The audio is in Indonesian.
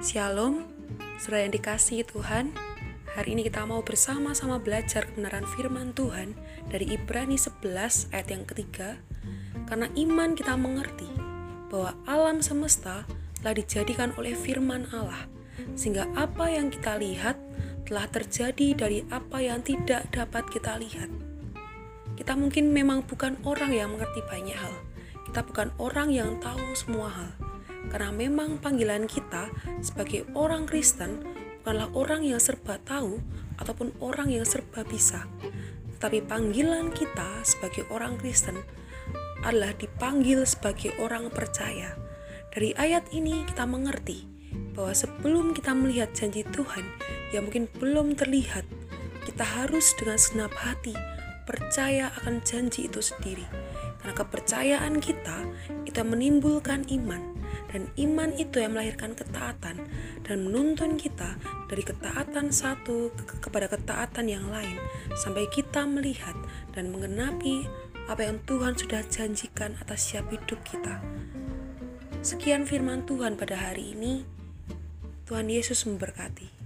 Shalom, saudara yang dikasihi Tuhan. Hari ini kita mau bersama-sama belajar kebenaran firman Tuhan dari Ibrani 11 ayat yang ketiga. Karena iman kita mengerti bahwa alam semesta telah dijadikan oleh firman Allah, sehingga apa yang kita lihat telah terjadi dari apa yang tidak dapat kita lihat. Kita mungkin memang bukan orang yang mengerti banyak hal. Kita bukan orang yang tahu semua hal karena memang panggilan kita sebagai orang Kristen bukanlah orang yang serba tahu ataupun orang yang serba bisa. Tetapi panggilan kita sebagai orang Kristen adalah dipanggil sebagai orang percaya. Dari ayat ini kita mengerti bahwa sebelum kita melihat janji Tuhan yang mungkin belum terlihat, kita harus dengan segenap hati percaya akan janji itu sendiri. Karena kepercayaan kita itu menimbulkan iman dan iman itu yang melahirkan ketaatan dan menuntun kita dari ketaatan satu ke kepada ketaatan yang lain sampai kita melihat dan mengenapi apa yang Tuhan sudah janjikan atas siap hidup kita. Sekian firman Tuhan pada hari ini. Tuhan Yesus memberkati.